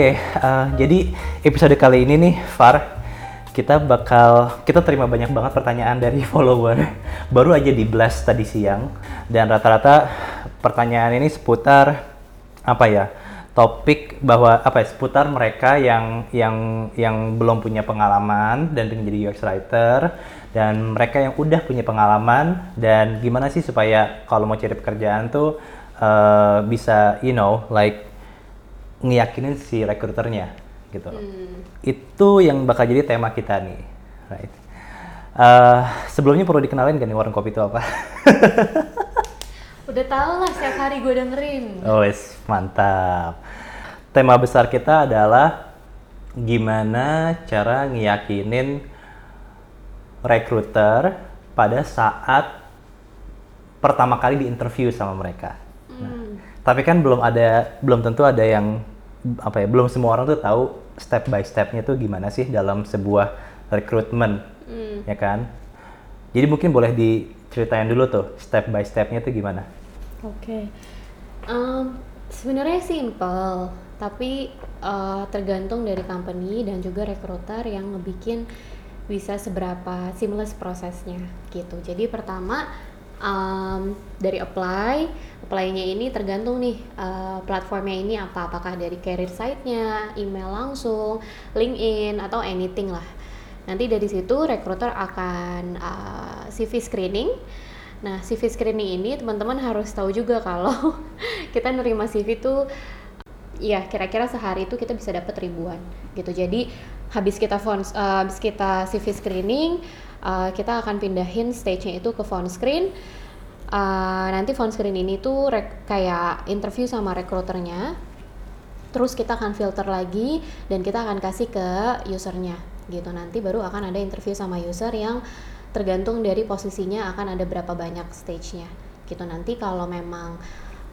Oke, uh, jadi episode kali ini nih, Far, kita bakal kita terima banyak banget pertanyaan dari follower. Baru aja di blast tadi siang dan rata-rata pertanyaan ini seputar apa ya? Topik bahwa apa ya? Seputar mereka yang yang yang belum punya pengalaman dan pengen jadi UX writer dan mereka yang udah punya pengalaman dan gimana sih supaya kalau mau cari pekerjaan tuh uh, bisa you know like ngiyakinin si rekruternya gitu. Hmm. Itu yang bakal jadi tema kita nih, right? Uh, sebelumnya perlu dikenalin gak nih warung kopi itu apa? Udah tau lah, setiap hari gue dengerin. Oh, yes, mantap. Tema besar kita adalah gimana cara ngiyakinin rekruter pada saat pertama kali diinterview sama mereka. Nah, hmm. Tapi kan belum ada, belum tentu ada yang apa ya belum semua orang tuh tahu step by stepnya tuh gimana sih dalam sebuah rekrutmen mm. ya kan jadi mungkin boleh diceritain dulu tuh step by stepnya tuh gimana oke okay. um, sebenarnya simple tapi uh, tergantung dari company dan juga rekruter yang ngebikin bisa seberapa seamless prosesnya gitu jadi pertama um, dari apply apply-nya ini tergantung nih uh, platformnya ini apa. Apakah dari career site-nya email langsung LinkedIn atau anything lah. Nanti dari situ recruiter akan uh, CV screening. Nah CV screening ini teman-teman harus tahu juga kalau kita nerima CV tuh ya kira-kira sehari itu kita bisa dapat ribuan gitu. Jadi habis kita phone uh, habis kita CV screening uh, kita akan pindahin stage-nya itu ke phone screen. Uh, nanti phone screen ini tuh kayak interview sama rekruternya. Terus kita akan filter lagi dan kita akan kasih ke usernya gitu. Nanti baru akan ada interview sama user yang tergantung dari posisinya akan ada berapa banyak stage-nya gitu. Nanti kalau memang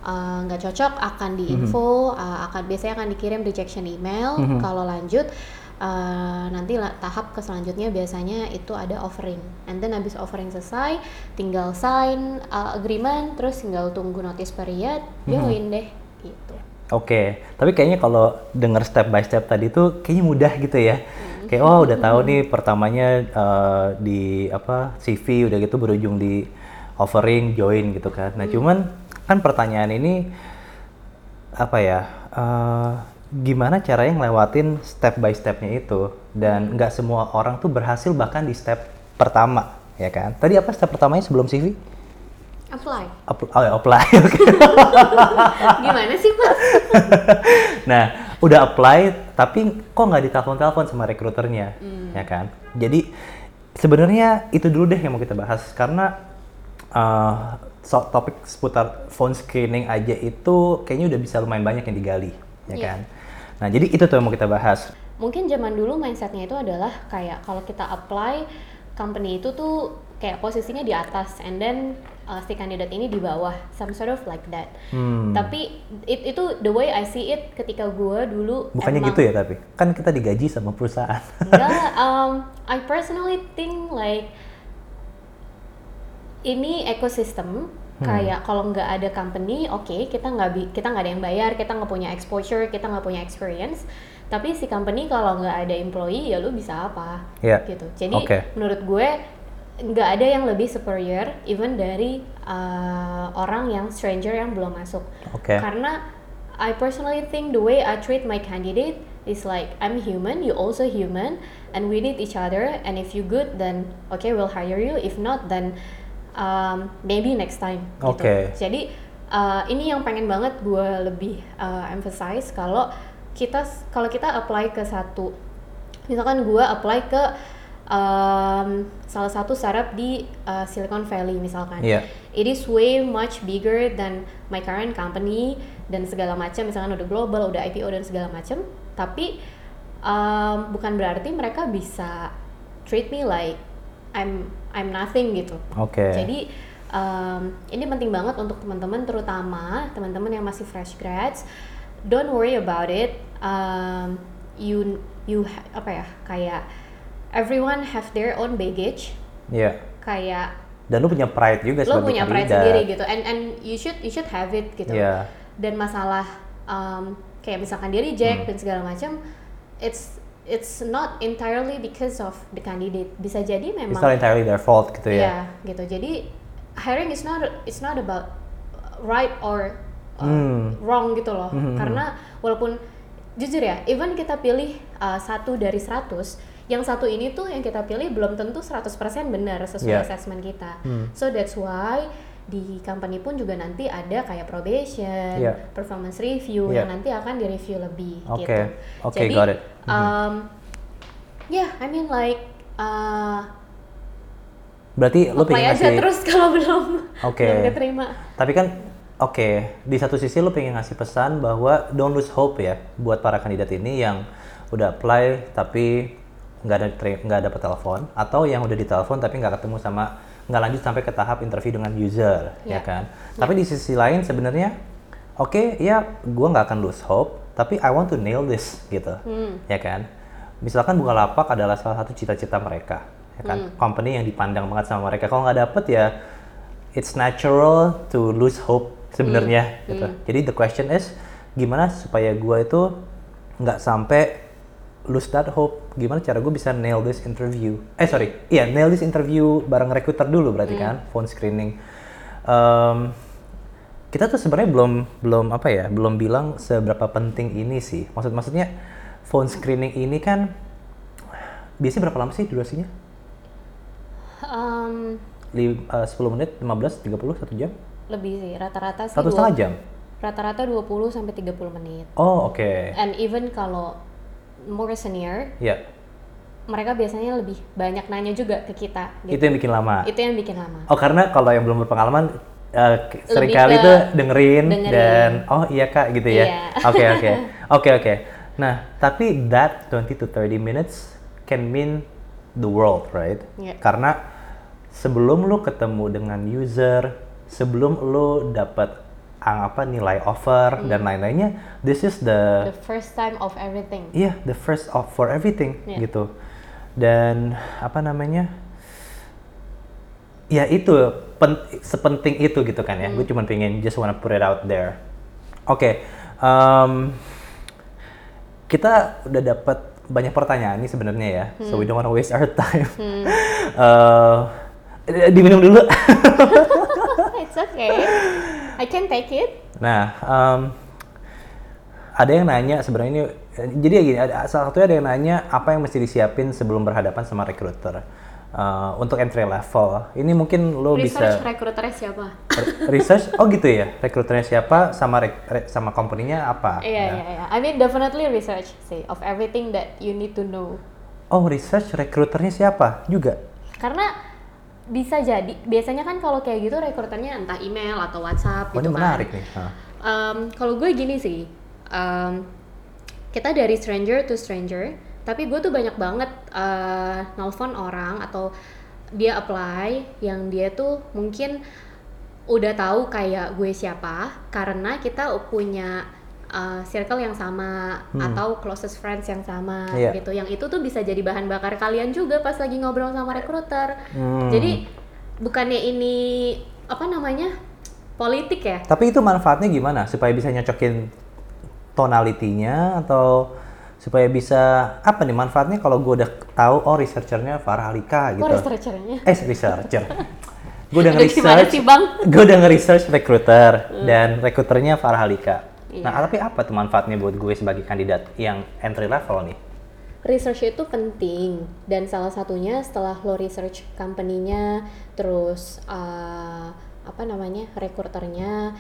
uh, nggak uh, cocok akan diinfo, mm -hmm. uh, akan biasanya akan dikirim rejection email. Mm -hmm. Kalau lanjut uh, nanti lah, tahap ke selanjutnya biasanya itu ada offering and then habis offering selesai tinggal sign uh, agreement terus tinggal tunggu notice period join hmm. deh gitu oke okay. tapi kayaknya kalau denger step by step tadi tuh kayaknya mudah gitu ya hmm. kayak oh udah tahu nih pertamanya uh, di apa CV udah gitu berujung di offering join gitu kan nah hmm. cuman kan pertanyaan ini apa ya uh, gimana caranya ngelewatin step by stepnya itu? Dan nggak hmm. semua orang tuh berhasil bahkan di step pertama ya kan? Tadi apa step pertamanya sebelum CV apply. Appl oh ya apply gimana sih pak? Nah udah apply tapi kok nggak ditelepon-telepon sama rekruternya hmm. ya kan? Jadi sebenarnya itu dulu deh yang mau kita bahas karena uh, so, topik seputar phone screening aja itu kayaknya udah bisa lumayan banyak yang digali ya yeah. kan Nah, jadi itu tuh yang mau kita bahas. Mungkin zaman dulu mindsetnya itu adalah kayak kalau kita apply company itu tuh kayak posisinya di atas and then uh, si kandidat ini di bawah some sort of like that hmm. tapi it, itu the way I see it ketika gue dulu bukannya emang, gitu ya tapi kan kita digaji sama perusahaan enggak um, I personally think like ini ekosistem. Kayak kalau nggak ada company, oke okay, kita nggak kita nggak ada yang bayar, kita nggak punya exposure, kita nggak punya experience. Tapi si company kalau nggak ada employee ya lu bisa apa? Yeah. Gitu. Jadi okay. menurut gue nggak ada yang lebih superior even dari uh, orang yang stranger yang belum masuk. Okay. Karena I personally think the way I treat my candidate is like I'm human, you also human, and we need each other. And if you good, then okay we'll hire you. If not, then um, maybe next time. Gitu. Oke. Okay. Gitu. Jadi uh, ini yang pengen banget gue lebih uh, emphasize kalau kita kalau kita apply ke satu, misalkan gue apply ke um, salah satu startup di uh, Silicon Valley misalkan. Yeah. It is way much bigger than my current company dan segala macam. Misalkan udah global, udah IPO dan segala macam. Tapi um, bukan berarti mereka bisa treat me like I'm I'm nothing gitu. Oke. Okay. Jadi um, ini penting banget untuk teman-teman terutama teman-teman yang masih fresh grads. Don't worry about it. Um, you you apa ya kayak everyone have their own baggage. Iya. Yeah. Kayak dan lu punya pride juga lu punya pride sendiri gitu and and you should you should have it gitu. Yeah. Dan masalah um, kayak misalkan dia reject Hmm. dan segala macam it's it's not entirely because of the candidate bisa jadi It's memang not entirely their fault gitu ya. Iya, gitu. Jadi hiring is not it's not about right or uh, Hmm. wrong gitu loh. Hmm. Karena walaupun jujur ya, even kita pilih uh, satu dari 100, yang satu ini tuh yang kita pilih belum tentu 100% benar sesuai Yeah. assessment kita. Hmm. So that's why di company pun juga nanti ada kayak probation, Yeah. performance review Yeah. yang nanti akan direview lebih Oke, gitu. oke, Jadi, got it. Mhm. um, yeah, I mean like uh, Berarti lo pengen aja ngasih terus kalau belum Oke. belum keterima. Tapi kan oke, di satu sisi lo pengen ngasih pesan bahwa don't lose hope ya buat para kandidat ini yang udah apply tapi nggak ada nggak dapet telepon atau yang udah ditelepon tapi nggak ketemu sama nggak lanjut sampai ke tahap interview dengan user ya Ya. kan. Tapi di sisi lain sebenarnya oke ya gua nggak akan lose hope tapi I want to nail this gitu Hmm. ya kan. Misalkan Bukalapak adalah salah satu cita-cita mereka ya kan. Hmm. Company yang dipandang banget sama mereka. Kalau nggak dapet ya it's natural to lose hope sebenarnya Hmm. gitu. Jadi the question is gimana supaya gua itu nggak sampai lose that hope. Gimana cara gue bisa nail this interview? Eh sorry, iya nail this interview bareng recruiter dulu berarti Hmm. kan, phone screening. Em, kita tuh sebenarnya belum belum apa ya, belum bilang seberapa penting ini sih. Maksud maksudnya phone screening ini kan biasanya berapa lama sih durasinya? Um, eh, 10 menit, 15, 30, 1 jam? lebih sih rata-rata sih Satu setengah jam? rata-rata 20 sampai 30 menit. Oh oke, And even kalau more senior, ya mereka biasanya lebih banyak nanya juga ke kita. itu Gitu. yang bikin lama. Itu yang bikin lama. Oh karena kalau yang belum berpengalaman Lebih sering kali tuh dengerin, dengerin. dan oh iya kak gitu ya. Iya. Oke oke oke oke. Nah tapi that 20 to 30 minutes can mean the world right? Iya. Karena sebelum lu ketemu dengan user, sebelum lu dapat apa nilai offer Hmm. dan lain-lainnya, this is the The first time of everything. Iya, the first of for everything Iya. gitu. Dan apa namanya? Ya itu pen- sepenting itu gitu kan ya. Gue Hmm. cuma pengen just wanna put it out there. Oke, em, kita udah dapat banyak pertanyaan nih sebenarnya ya. So we Hmm. don't wanna waste our time. Eh, diminum dulu. It's okay. I can take it. Nah, em, ada yang nanya sebenarnya ini, jadi ya gini, ada, salah satunya ada yang nanya apa yang mesti disiapin sebelum berhadapan sama recruiter Eh, untuk entry level. Ini mungkin lo Research bisa recruiternya siapa? re- research. Oh gitu ya, recruiternya siapa sama rek- re- sama company-nya apa? Iya, Nah. iya, iya. I mean definitely research sih of everything that you need to know. Oh research recruiternya siapa juga? Karena bisa jadi biasanya kan kalau kayak gitu rekruternya entah email atau WhatsApp Oh gitu ini kan. menarik nih. Um, kalau gue gini sih, um, kita dari stranger to stranger, tapi gue tuh banyak banget uh, nelfon orang atau dia apply yang dia tuh mungkin udah tahu kayak gue siapa karena kita punya uh, circle yang sama atau closest friends yang sama Iya. gitu. Yang itu tuh bisa jadi bahan bakar kalian juga pas lagi ngobrol sama recruiter. Hmm. Jadi bukannya ini apa namanya politik ya? Tapi itu manfaatnya gimana supaya bisa nyocokin tonalitinya atau supaya bisa apa nih manfaatnya kalau gue udah tahu oh researchernya Farah Halika gitu. Kok researchernya? Eh researcher. gue udah nge-research. Gue udah nge-research recruiter dan recruiternya Farah Halika. Iya. Nah, tapi apa tuh manfaatnya buat gue sebagai kandidat yang entry level nih? Research itu penting dan salah satunya setelah lo research company-nya, terus uh, apa namanya recruiternya,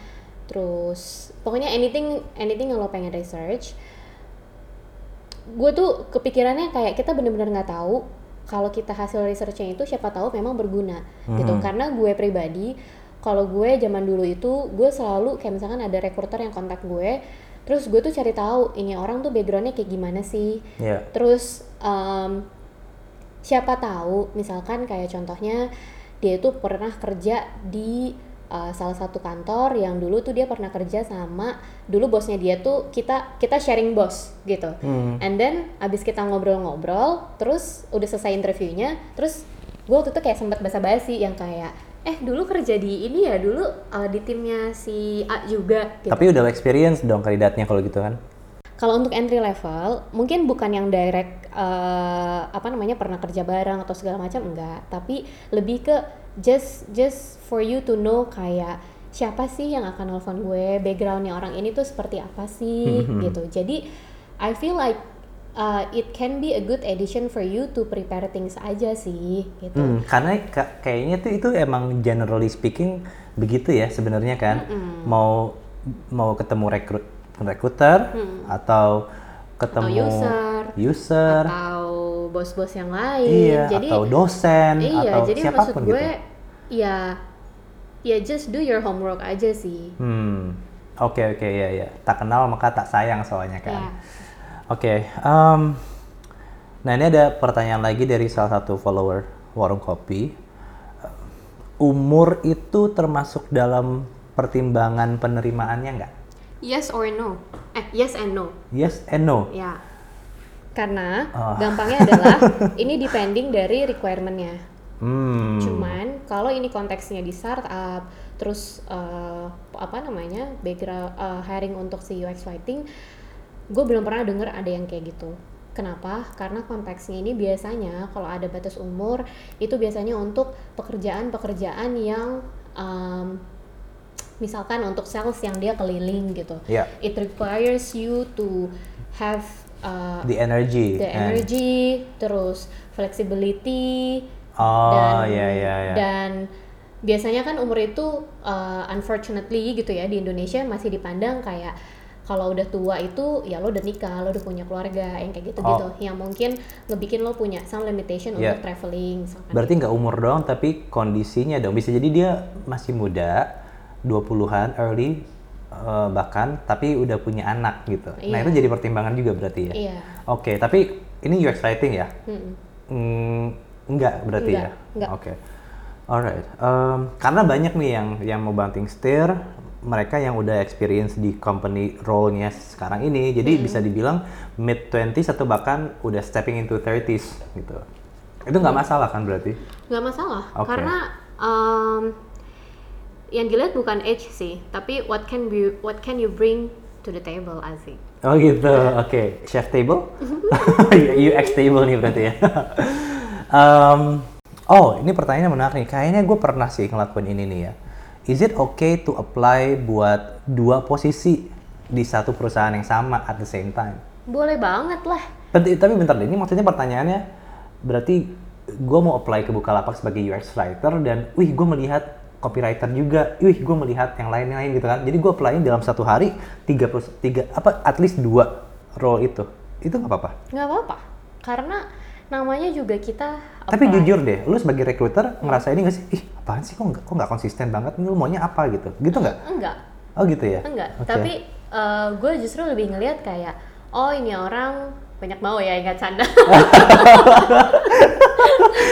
terus pokoknya anything anything yang lo pengen research, gue tuh kepikirannya kayak kita bener-bener nggak tahu kalau kita hasil researchnya itu siapa tahu memang berguna gitu karena gue pribadi kalau gue zaman dulu itu gue selalu kayak misalkan ada recruiter yang kontak gue terus gue tuh cari tahu ini orang tuh backgroundnya kayak gimana sih Iya. terus em, siapa tahu misalkan kayak contohnya dia itu pernah kerja di uh, salah satu kantor yang dulu tuh dia pernah kerja sama dulu bosnya dia tuh kita kita sharing bos gitu Hmm. and then abis kita ngobrol-ngobrol terus udah selesai interviewnya terus gue waktu itu kayak sempat basa-basi yang kayak eh dulu kerja di ini ya dulu uh, di timnya si A juga gitu Tapi udah experience dong kandidatnya kalau gitu kan? kalau untuk entry level mungkin bukan yang direct eh, apa namanya pernah kerja bareng atau segala macam enggak tapi lebih ke just just for you to know kayak siapa sih yang akan nelfon gue backgroundnya orang ini tuh seperti apa sih Mhm. gitu jadi I feel like uh, it can be a good addition for you to prepare things aja sih gitu Hmm, karena ka- kayaknya tuh itu emang generally speaking begitu ya sebenarnya kan. Mau mau ketemu rekrut rekruter atau ketemu user. user, atau bos-bos yang lain iya, jadi atau dosen iya atau jadi maksud siapa pun gue gitu. ya ya just do your homework aja sih Hmm, oke oke ya ya. Tak kenal maka tak sayang soalnya kan. Ya. Oke, em, nah ini ada pertanyaan lagi dari salah satu follower warung kopi. Umur itu termasuk dalam pertimbangan penerimaannya nggak? yes or no eh yes and no Yes and no. ya karena Ah. gampangnya adalah ini depending dari requirementnya Hmm. cuman kalau ini konteksnya di startup terus eh, apa namanya background eh, hiring untuk si UX writing gue belum pernah denger ada yang kayak gitu kenapa karena konteksnya ini biasanya kalau ada batas umur itu biasanya untuk pekerjaan-pekerjaan yang em, misalkan untuk sales yang dia keliling gitu Ya. it requires you to have uh, The energy. the and- energy terus flexibility Oh dan ya ya ya. dan biasanya kan umur itu uh, unfortunately gitu ya di Indonesia masih dipandang kayak kalau udah tua itu ya lo udah nikah, lo udah punya keluarga yang kayak gitu-gitu Oh. yang mungkin ngebikin lo punya some limitation Yeah. untuk traveling. Berarti nggak umur doang tapi kondisinya dong. Bisa jadi dia masih muda, 20-an, early eh, bahkan tapi udah punya anak gitu. Nah, Iya. itu jadi pertimbangan juga berarti ya. Iya. Oke, tapi ini UX writing ya? Mm-mm. Hmm, enggak berarti Enggak, ya? enggak. Oke. Alright. Em, karena banyak nih yang yang mau banting setir, mereka yang udah experience di company role-nya sekarang ini, jadi bisa dibilang mid 20s atau bahkan udah stepping into 30s gitu. Itu nggak masalah kan berarti? nggak masalah Oke. karena um, yang dilihat bukan age sih tapi what can be what can you bring to the table asik Oh gitu, oke. Chef table? UX table nih berarti ya. Em, oh, ini pertanyaannya menarik nih. Kayaknya gue pernah sih ngelakuin ini nih ya. Is it okay to apply buat dua posisi di satu perusahaan yang sama at the same time? boleh banget lah Tapi, tapi bentar deh, ini maksudnya pertanyaannya berarti gue mau apply ke Bukalapak sebagai UX writer dan wih gue melihat copywriter juga, wih gue melihat yang lain-lain gitu kan. Jadi gue apply dalam satu hari tiga tiga apa at least dua role itu. Itu nggak apa-apa. nggak apa-apa karena namanya juga kita Tapi apply. jujur deh, lu sebagai recruiter ngerasa ini nggak sih? Ih, apaan sih kok nggak kok nggak konsisten banget? Lu maunya apa gitu? Gitu nggak? enggak Oh gitu ya? enggak Oke. tapi gue justru lebih ngelihat kayak oh ini orang banyak mau ya ingat canda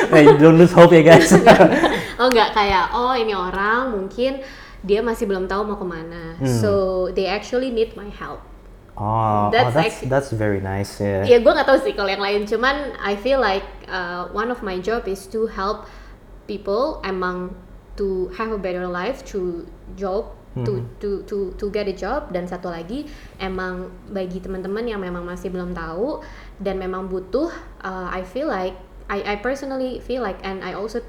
Hey, don't lose hope ya guys. oh enggak kayak oh ini orang mungkin dia masih belum tahu mau ke mana Hmm. so they actually need my help oh, That's oh, that's actu- that's very nice ya. ya gue nggak tahu sih kalau yang lain. Cuman I feel like uh, one of my job is to help people emang to have a better life through job to to to to get a job. Dan satu lagi emang bagi teman-teman yang memang masih belum tahu dan memang butuh uh, I feel like I I personally feel like and I also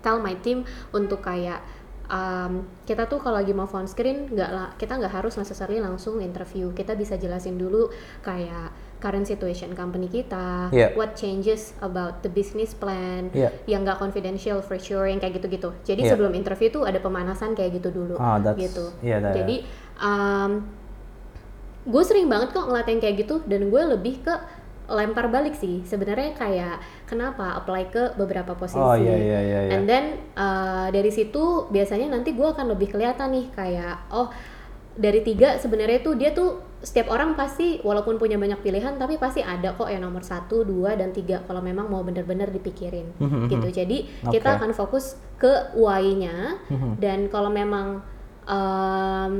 tell my team untuk kayak um, kita tuh kalau lagi mau phone screen nggak lah kita nggak harus necessarily langsung interview kita bisa jelasin dulu kayak current situation company kita Yeah. what changes about the business plan Yeah. yang nggak confidential for sure yang kayak gitu-gitu jadi Yeah. sebelum interview tuh ada pemanasan kayak gitu dulu that's- gitu yeah, that- jadi um, gue sering banget kok ngeliat yang kayak gitu dan gue lebih ke lempar balik sih sebenarnya kayak kenapa? Apply ke beberapa posisi. Oh, iya, iya, iya, iya. and then uh, dari situ biasanya nanti gue akan lebih kelihatan nih kayak oh dari tiga sebenarnya tuh dia tuh setiap orang pasti walaupun punya banyak pilihan tapi pasti ada kok yang nomor satu dua dan tiga kalau memang mau bener-bener dipikirin. Mhm, gitu. Jadi kita Oke. akan fokus ke why-nya. Mhm. dan kalau memang um,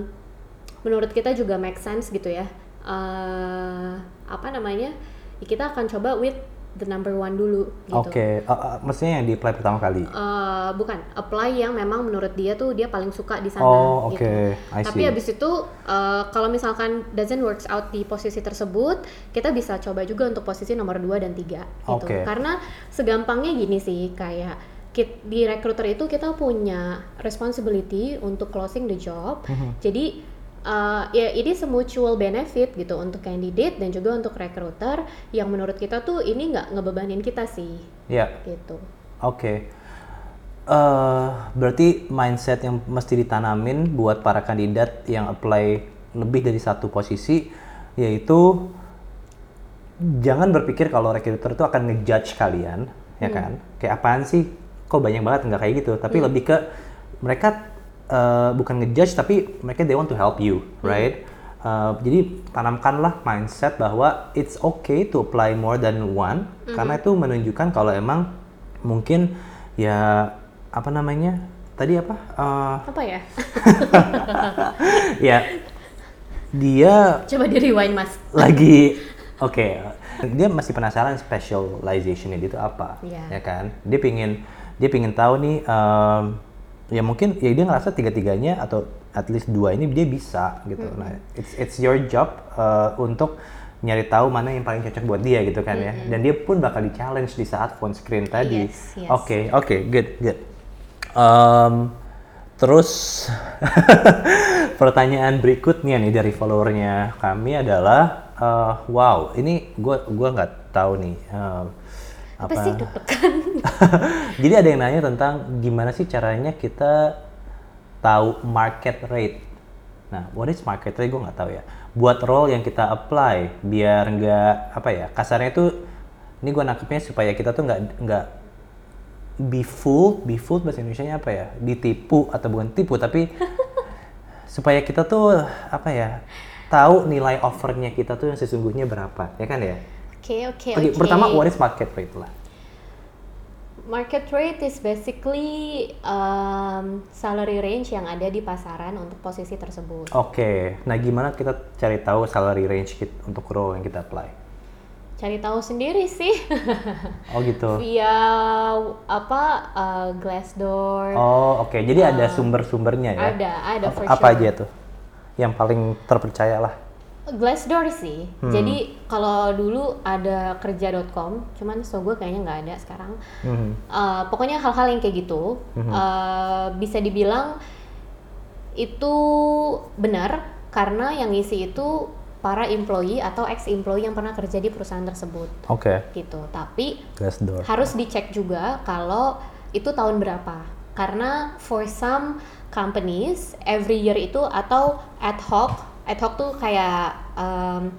menurut kita juga make sense gitu ya. Eh, apa namanya? Ya kita akan coba with the number one dulu gitu. Oke, uh, uh, maksudnya yang di apply pertama kali. Eh, bukan apply yang memang menurut dia tuh dia paling suka di sana Oh, gitu. oke. I Tapi see. habis itu eh, kalau misalkan doesn't works out di posisi tersebut, kita bisa coba juga untuk posisi nomor 2 dan 3 gitu. Oke. Karena segampangnya gini sih kayak di recruiter itu kita punya responsibility untuk closing the job. Mhm. Jadi eh, ya ini a mutual benefit gitu untuk candidate dan juga untuk recruiter yang menurut kita tuh ini nggak ngebebanin kita sih Ya, gitu. oke. Eh, berarti mindset yang mesti ditanamin buat para kandidat yang apply lebih dari satu posisi, yaitu jangan berpikir kalau recruiter itu akan ngejudge kalian, ya kan? Kayak apaan sih? Kok banyak banget nggak kayak gitu? Tapi lebih ke mereka eh, bukan ngejudge, tapi mereka they want to help you, right? Eh, jadi tanamkanlah mindset bahwa it's okay to apply more than one, karena itu menunjukkan kalau emang mungkin ya apa namanya? Tadi apa? Eh, Apa ya? ya dia Coba di rewind mas. lagi oke dia masih penasaran specializationnya itu apa Iya. ya kan dia pingin dia pingin tahu nih em, ya mungkin ya dia ngerasa tiga tiganya atau at least dua ini dia bisa gitu. Nah it's it's your job uh, untuk nyari tahu mana yang paling cocok buat dia gitu kan ya. Dan dia pun bakal di challenge di saat phone screen tadi. Yes, yes. oke oke good good. Em, terus pertanyaan berikutnya nih dari followernya kami adalah eh, wow ini gua gua nggak tahu nih em, Apa, sih deg-degan? jadi ada yang nanya tentang gimana sih caranya kita tahu market rate nah what is market rate gue nggak tahu ya buat role yang kita apply biar nggak apa ya kasarnya itu ini gue nangkepnya supaya kita tuh nggak nggak be fooled, be fooled bahasa Indonesia apa ya? Ditipu atau bukan tipu tapi supaya kita tuh apa ya? Tahu nilai offernya kita tuh yang sesungguhnya berapa, ya kan ya? Oke oke Oke, oke. pertama what is market rate lah. Market rate is basically um, salary range yang ada di pasaran untuk posisi tersebut. Oke, nah gimana kita cari tahu salary range kita untuk role yang kita apply? Cari tahu sendiri sih Oh gitu. via apa uh, Glassdoor. Oh oke, jadi ada sumber-sumbernya ya? Ada, ada for Apa sure. aja tuh? Yang paling terpercaya lah. Glassdoor sih. Hmm. Jadi kalau dulu ada kerja.com, cuman so gue kayaknya nggak ada sekarang. Mhm. Uh, pokoknya hal-hal yang kayak gitu uh, bisa dibilang itu benar karena yang ngisi itu para employee atau ex employee yang pernah kerja di perusahaan tersebut Oke, gitu. Tapi Glassdoor. harus dicek juga kalau itu tahun berapa. Karena for some companies every year itu atau ad hoc, ad hoc tuh kayak um,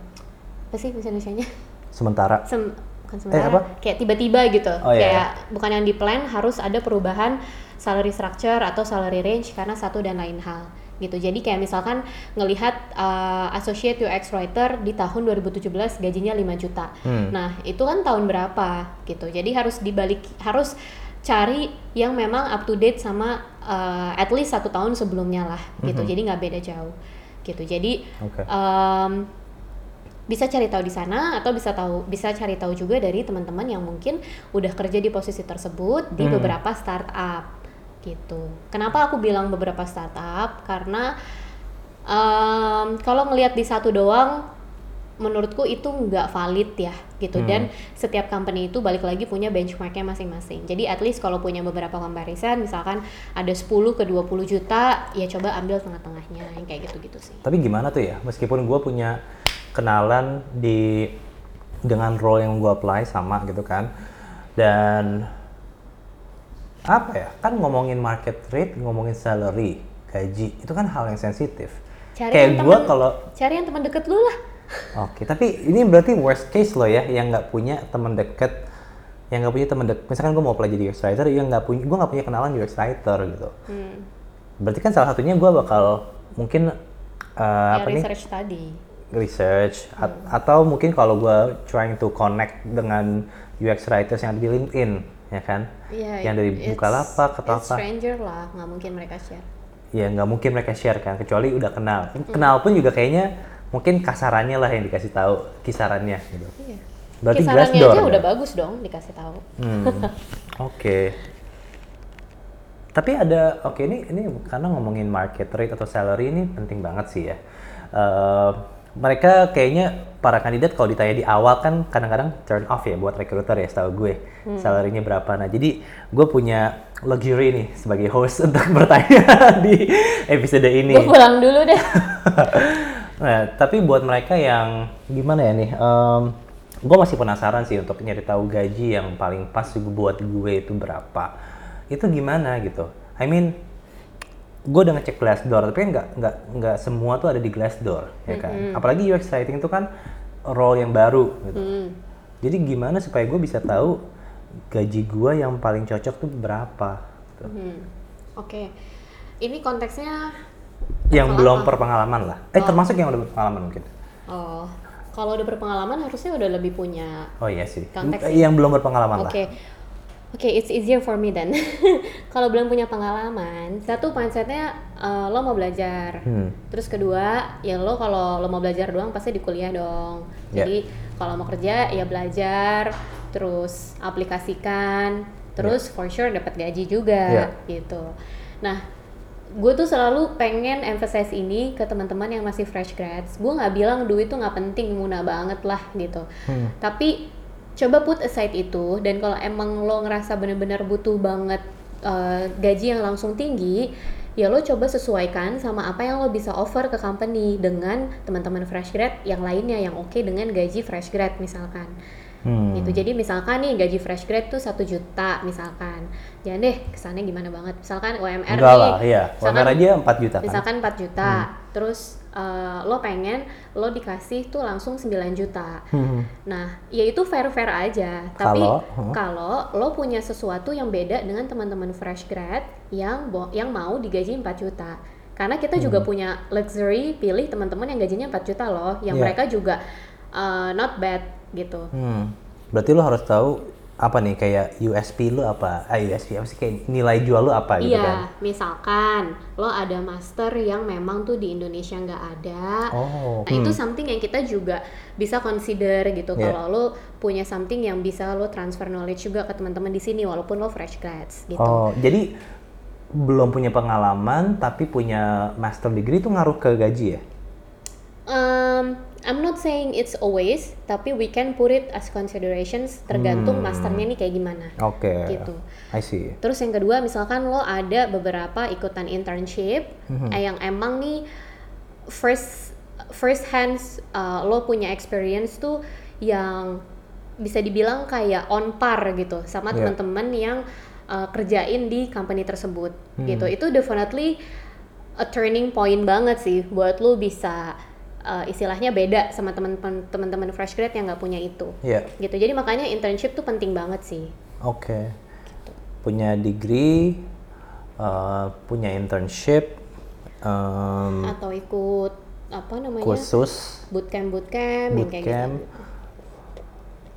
apa sih bahasa Indonesianya? Sementara. Sem bukan sementara, Eh, apa? kayak tiba-tiba gitu. Oh, iya, kayak bukan yang di plan harus ada perubahan salary structure atau salary range karena satu dan lain hal gitu. Jadi kayak misalkan ngelihat uh, associate UX writer di tahun 2017 gajinya 5 juta. Hmm. Nah, itu kan tahun berapa gitu. Jadi harus dibalik harus cari yang memang up to date sama uh, at least satu tahun sebelumnya lah gitu. Jadi nggak beda jauh gitu. Jadi Oke. um, bisa cari tahu di sana atau bisa tahu bisa cari tahu juga dari teman-teman yang mungkin udah kerja di posisi tersebut di Hmm. beberapa startup gitu. Kenapa aku bilang beberapa startup? Karena um, kalau ngelihat di satu doang menurutku itu nggak valid ya gitu. Hmm. dan setiap company itu balik lagi punya benchmarknya masing-masing. Jadi at least kalau punya beberapa comparison misalkan ada 10 ke 20 juta ya coba ambil tengah-tengahnya yang kayak gitu-gitu sih. Tapi gimana tuh ya, meskipun gue punya kenalan di dengan role yang gue apply sama gitu kan, dan apa ya, kan ngomongin market rate, ngomongin salary, gaji, itu kan hal yang sensitif. Cari Kayak yang gue kalau, cari yang teman deket lu lah oke, tapi ini berarti worst case loh ya, yang nggak punya teman deket, yang nggak punya teman deket. Misalkan gue mau apply jadi UX writer, yang nggak punya, gue nggak punya kenalan UX writer gitu. hmm. Berarti kan salah satunya gue bakal mungkin uh, ya apa nih? research tadi research at- atau mungkin kalau gue trying to connect dengan UX writers yang ada di LinkedIn ya kan Iya, yang dari Bukalapak atau apa stranger lah nggak mungkin mereka share ya nggak mungkin mereka share kan kecuali udah kenal kenal pun juga kayaknya mungkin kasarannya lah yang dikasih tahu kisarannya gitu iya Berarti kisarannya Glassdoor aja ya? udah bagus dong dikasih tahu. Hmm, Oke. Tapi ada, oke ini ini karena ngomongin market rate atau salary ini penting banget sih ya. Eh, mereka kayaknya para kandidat kalau ditanya di awal kan kadang-kadang turn off ya buat recruiter ya setahu gue salary-nya berapa. Nah jadi gue punya luxury nih sebagai host untuk bertanya di episode ini. Gue pulang dulu deh. Nah, tapi buat mereka yang gimana ya nih, gue masih penasaran sih untuk nyari tahu gaji yang paling pas buat gue itu berapa. Itu gimana gitu? I mean, gue udah ngecek Glassdoor, tapi kan nggak nggak nggak semua tuh ada di Glassdoor, ya kan? Apalagi UX writing itu kan role yang baru gitu. Hmm. Jadi gimana supaya gue bisa tahu gaji gue yang paling cocok tuh berapa? gitu. Hmm. Oke. Ini konteksnya Yang belum apa? berpengalaman lah. Eh termasuk yang udah berpengalaman mungkin. oh kalau udah berpengalaman harusnya udah lebih punya Oh iya sih. Konteks Yang belum berpengalaman lah. Oke, oke, it's easier for me then. Kalau belum punya pengalaman, satu mindsetnya eh, lo mau belajar. Hmm. Terus kedua, ya lo kalau lo mau belajar doang pasti di kuliah dong. Ya. Jadi kalau mau kerja ya belajar, terus aplikasikan, terus for sure dapat gaji juga Ya. gitu. Nah, gue tuh selalu pengen emphasize ini ke teman-teman yang masih fresh grads. Gue nggak bilang duit tuh nggak penting, muna banget lah gitu. Hmm. Tapi coba put aside itu dan kalau emang lo ngerasa bener-bener butuh banget uh, gaji yang langsung tinggi, ya lo coba sesuaikan sama apa yang lo bisa offer ke company dengan teman-teman fresh grad yang lainnya yang oke dengan gaji fresh grad misalkan. Hmm. Gitu. Jadi misalkan nih gaji fresh grad tuh satu juta misalkan. Jangan deh kesannya gimana banget. Misalkan UMR Enggak nih. lah, iya. misalkan- UMR aja 4 juta kan. Misalkan 4 juta, terus uh, lo pengen lo dikasih tuh langsung 9 juta. Hmm. Nah, ya itu fair-fair aja. Tapi Kalau, hmm. kalau lo punya sesuatu yang beda dengan teman-teman fresh grad yang yang mau digaji 4 juta. Karena kita juga Hmm. punya luxury pilih teman-teman yang gajinya 4 juta loh, yang Iya. mereka juga uh, not bad gitu. Hmm. Berarti lo harus tahu apa nih kayak USP lo apa? Ah, USP apa sih kayak nilai jual lo apa gitu Iya, kan? misalkan lo ada master yang memang tuh di Indonesia nggak ada. Oh, Nah, itu something yang kita juga bisa consider gitu Iya. kalau lo punya something yang bisa lo transfer knowledge juga ke teman-teman di sini walaupun lo fresh grads gitu. Oh, jadi belum punya pengalaman tapi punya master degree itu ngaruh ke gaji ya? Um, I'm not saying it's always, tapi we can put it as considerations tergantung Hmm. masternya nih kayak gimana. Oke. Gitu. I see. Terus yang kedua, misalkan lo ada beberapa ikutan internship Mhm. eh, yang emang nih first first hands uh, lo punya experience tuh yang bisa dibilang kayak on par gitu sama Yeah. teman-teman yang uh, kerjain di company tersebut Hmm. gitu. Itu definitely a turning point banget sih buat lo bisa uh, istilahnya beda sama teman-teman teman-teman fresh grad yang nggak punya itu. Iya. Gitu. Jadi makanya internship tuh penting banget sih. Oke. Punya degree, uh, punya internship, um, atau ikut apa namanya khusus. bootcamp bootcamp yang kayak Bootcamp. gitu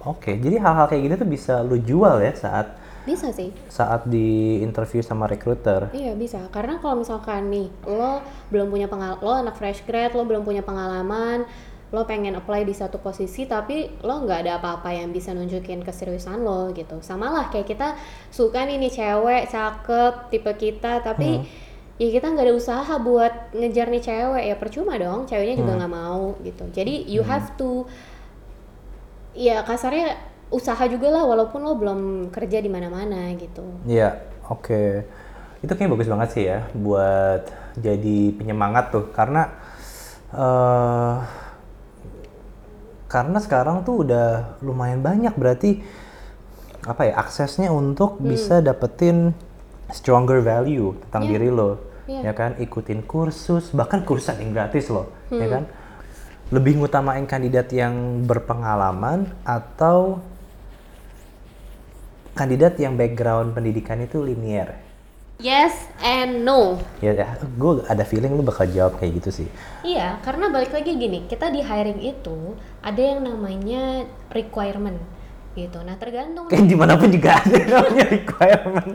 Oke, jadi hal-hal kayak gini tuh bisa lu jual ya saat bisa sih. Saat di interview sama recruiter. iya bisa. Karena kalau misalkan nih lo belum punya pengal lo anak fresh grad lo belum punya pengalaman lo pengen apply di satu posisi tapi lo nggak ada apa-apa yang bisa nunjukin keseriusan lo gitu. Sama lah kayak kita suka nih nih cewek cakep tipe kita tapi ya kita nggak ada usaha buat ngejar nih cewek. Ya percuma dong ceweknya juga nggak mau gitu. Jadi you have to ya kasarnya usaha juga lah walaupun lo belum kerja di mana-mana gitu Iya, oke. Itu kayaknya bagus banget sih ya buat jadi penyemangat tuh karena eh karena sekarang tuh udah lumayan banyak berarti apa ya aksesnya untuk bisa dapetin stronger value tentang Iya. diri lo Iya. ya kan ikutin kursus bahkan kursus yang gratis loh ya kan lebih ngutamain kandidat yang berpengalaman atau kandidat yang background pendidikan itu linear yes and no ya ya gue ada feeling lu bakal jawab kayak gitu sih iya karena balik lagi gini kita di hiring itu ada yang namanya requirement gitu nah tergantung kayak di mana pun juga ada namanya requirement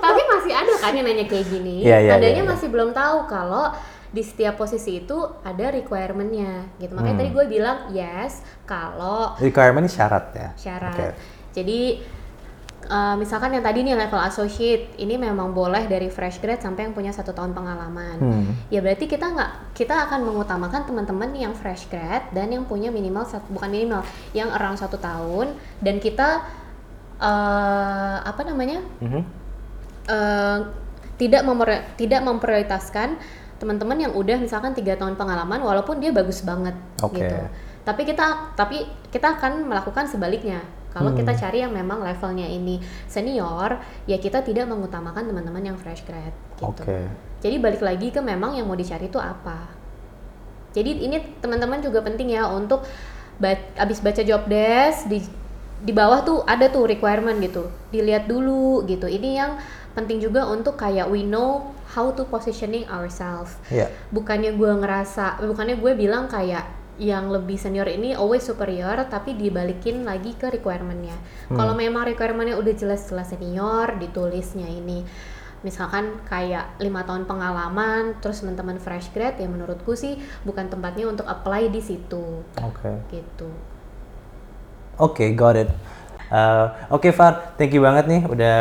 tapi masih ada kan yang nanya kayak gini Iya, iya, adanya iya, iya. masih belum tahu kalau di setiap posisi itu ada requirement-nya gitu. Makanya Hmm. tadi gue bilang yes kalau Requirement ini syarat ya. syarat. Oke. Jadi uh, misalkan yang tadi nih level associate ini memang boleh dari fresh grad sampai yang punya satu tahun pengalaman. Hmm. Ya berarti kita nggak kita akan mengutamakan teman-teman yang fresh grad dan yang punya minimal bukan minimal yang around satu tahun dan kita uh, apa namanya Mhm. uh, tidak memper- tidak memprioritaskan teman-teman yang udah misalkan tiga tahun pengalaman walaupun dia bagus banget Oke. gitu. Tapi kita tapi kita akan melakukan sebaliknya. Kalau kita Hmm. cari yang memang levelnya ini senior, ya kita tidak mengutamakan teman-teman yang fresh grad gitu. Oke. Jadi balik lagi ke memang yang mau dicari itu apa. Jadi ini teman-teman juga penting ya untuk ba- abis baca job desk di di bawah tuh ada tuh requirement gitu. Dilihat dulu gitu. Ini yang penting juga untuk kayak we know how to positioning ourselves. Iya. Bukannya gue ngerasa, bukannya gue bilang kayak yang lebih senior ini always superior tapi dibalikin lagi ke requirementnya. Hmm. Kalau memang requirementnya udah jelas-jelas senior, ditulisnya ini misalkan kayak lima tahun pengalaman, terus teman-teman fresh grad ya menurutku sih bukan tempatnya untuk apply di situ Oke. gitu. Oke, got it. Uh, Oke, Far, thank you banget nih udah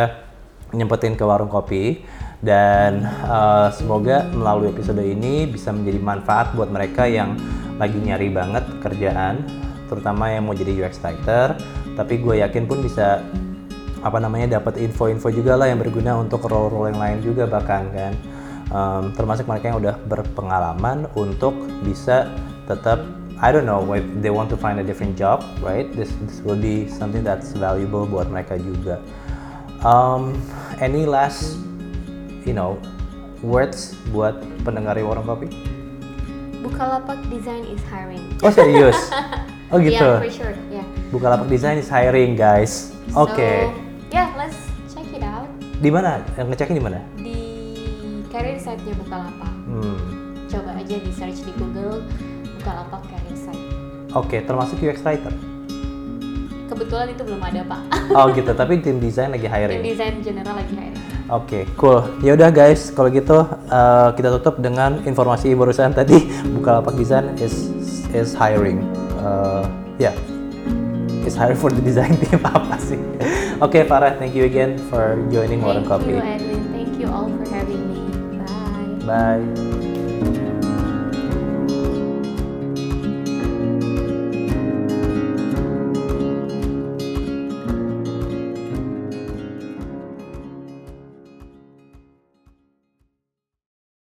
nyempetin ke warung kopi dan uh, semoga melalui episode ini bisa menjadi manfaat buat mereka yang lagi nyari banget kerjaan, terutama yang mau jadi UX writer. Tapi gue yakin pun bisa apa namanya dapat info-info juga lah yang berguna untuk role-role yang lain juga bahkan kan. Um, termasuk mereka yang udah berpengalaman untuk bisa tetap I don't know if they want to find a different job, right? This this will be something that's valuable buat mereka juga. Um, any last, you know, words buat pendengar warung kopi? Bukalapak Design is hiring. Oh serius? Oh gitu. Yeah, for sure. Yeah. Bukalapak Design is hiring guys. Oke. So, yeah, let's check it out Di mana? Eh, Ngeceknya di mana? di career site-nya Bukalapak. Hmm. Coba aja di search di Google Bukalapak career site. Oke, termasuk UX writer. Kebetulan itu belum ada pak. Oh gitu, tapi tim desain lagi Tim hiring. desain general lagi hiring. Oke, cool. Ya udah guys, kalau gitu uh, kita tutup dengan informasi barusan tadi Bukalapak Design is is hiring. Uh, ya, yeah. is hiring for the design team apa sih? Oke, Farah, thank you again for joining Warung Thank Kopi. you Edwin. Thank you all for having me. Bye. Bye.